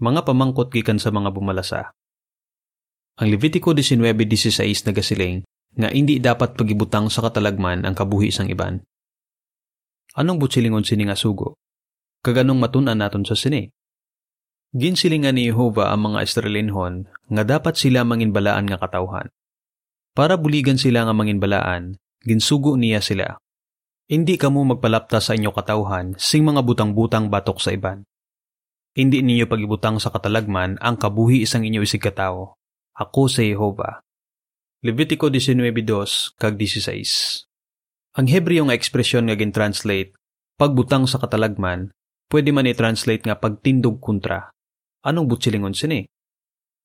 Mga pamangkot gikan sa mga bumalasa. Ang Levitico 19.16 nagasiling nga hindi dapat pagibutang sa katalagman ang kabuhi sang iban. Anong butsilingon sini nga sugo? Kaganong matunan naton sa sini? Ginsilingan ni Jehova ang mga Israelinhon nga dapat sila manginbalaan nga katawhan. Para buligan sila nga manginbalaan, ginsugo niya sila. Hindi kamo magpalapta sa inyo katawhan sing mga butang-butang batok sa iban. Hindi ninyo pagibutang sa katalagman ang kabuhi isang inyo isig katao. Ako sa Jehova. Levitico 19.2 kag 16 Ang Hebreo nga ekspresyon nga gin-translate, pagbutang sa katalagman, pwede man i-translate nga pagtindog kontra. Anong butsilingon sini?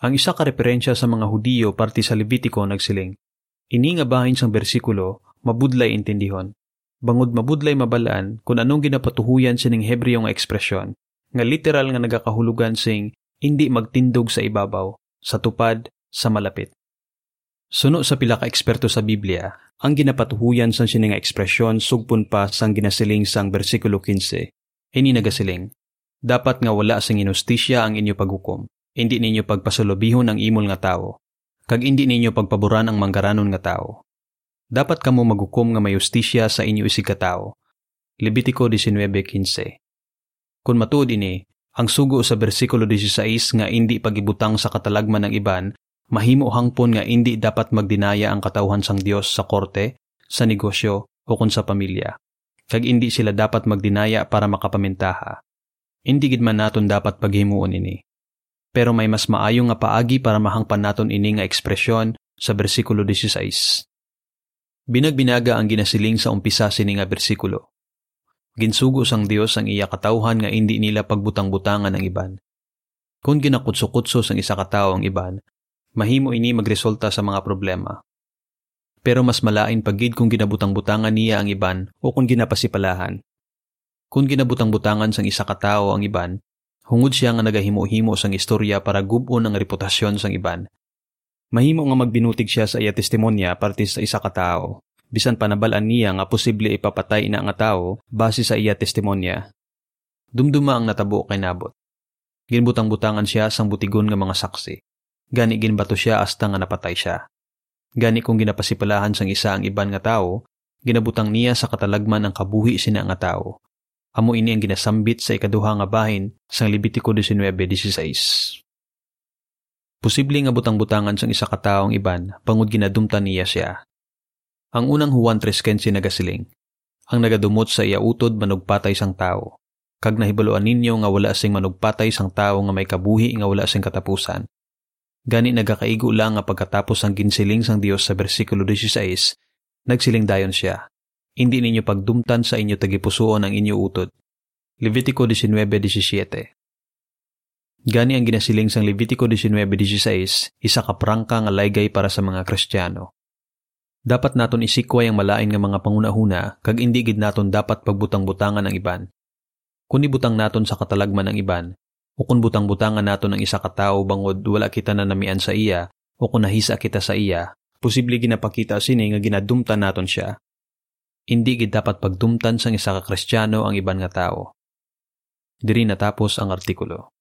Ang isa ka referensya sa mga Hudiyo parte sa Levitico nagsiling, Ini nga bahin sang bersikulo, mabudlay intindihon. Bangod mabudlay mabalaan kung anong ginapatuhuyan sining Hebreo nga ekspresyon, nga literal nga nagakahulugan sing hindi magtindog sa ibabaw, sa tupad, sa malapit. Suno sa pila ka eksperto sa Biblia, ang ginapatuhuyan sa sining ekspresyon sugpon pa sang ginasiling sang bersikulo 15. Ini nagasiling, dapat nga wala sang inustisya ang inyo paghukom. Hindi ninyo pagpasulobihon ang imol nga tao. Kag hindi ninyo pagpaboran ang manggaranon nga tao. Dapat kamo maghukom nga may ustisya sa inyo isig katao. Levitico 19.15 Kung matuod ini, ang sugo sa bersikulo 16 nga hindi pagibutang sa katalagman ng iban mahimo hangpon nga hindi dapat magdinaya ang katawhan sang Dios sa korte, sa negosyo o kun sa pamilya. Kag hindi sila dapat magdinaya para makapamintaha. Hindi gid man naton dapat paghimuon ini. Pero may mas maayo nga paagi para mahangpan naton ini nga ekspresyon sa bersikulo 16. Binagbinaga ang ginasiling sa umpisa sini nga bersikulo. Ginsugo sang Dios ang iya katawhan nga hindi nila pagbutang-butangan ang iban. Kung ginakutsukutso sang isa ka tawo ang iban, mahimo ini magresulta sa mga problema. Pero mas malain pagid kung ginabutang-butangan niya ang iban o kung ginapasipalahan. Kung ginabutang-butangan sang isa ka tawo ang iban, hungod siya nga nagahimo-himo sang istorya para gubon ang reputasyon sang iban. Mahimo nga magbinutig siya sa iya testimonya parte sa isa ka tawo. Bisan panabalan niya nga posible ipapatay ina nga tawo base sa iya testimonya. Dumduma ang natabo kay nabot. Ginbutang-butangan siya sang butigon nga mga saksi. Gani ginbato siya hasta nga napatay siya. Gani kung ginapasipalahan sang isa ang iban nga tao, ginabutang niya sa katalagman ang kabuhi sina nga tao. Amo ini ang ginasambit sa ikaduha nga bahin sang Levitico 19.16. Posible nga butang-butangan sang isa ka taong iban pangud ginadumtan niya siya. Ang unang Juan 3.15 nagasiling, ang nagadumot sa iya utod manugpatay sang tao. Kag nahibaluan ninyo nga wala sing manugpatay sang tao nga may kabuhi nga wala sing katapusan. Gani nagakaigo lang nga pagkatapos ang ginsiling sang Dios sa bersikulo 16, nagsiling dayon siya. Hindi ninyo pagdumtan sa inyo tagipusoon ang inyo utod. Levitico 19.17 Gani ang ginasiling sang Levitico 19.16, isa ka prangka nga laygay para sa mga Kristiyano. Dapat naton isikway ang malain nga mga pangunahuna kag hindi gid naton dapat pagbutang-butangan ang iban. Kung ibutang naton sa katalagman ng iban, o kung butang-butangan nato ng isa katao bangod wala kita na namian sa iya, o kung nahisa kita sa iya, posible ginapakita sini nga ginadumtan naton siya. Hindi gid dapat pagdumtan sang isa ka kristyano ang iban nga tao. Diri natapos ang artikulo.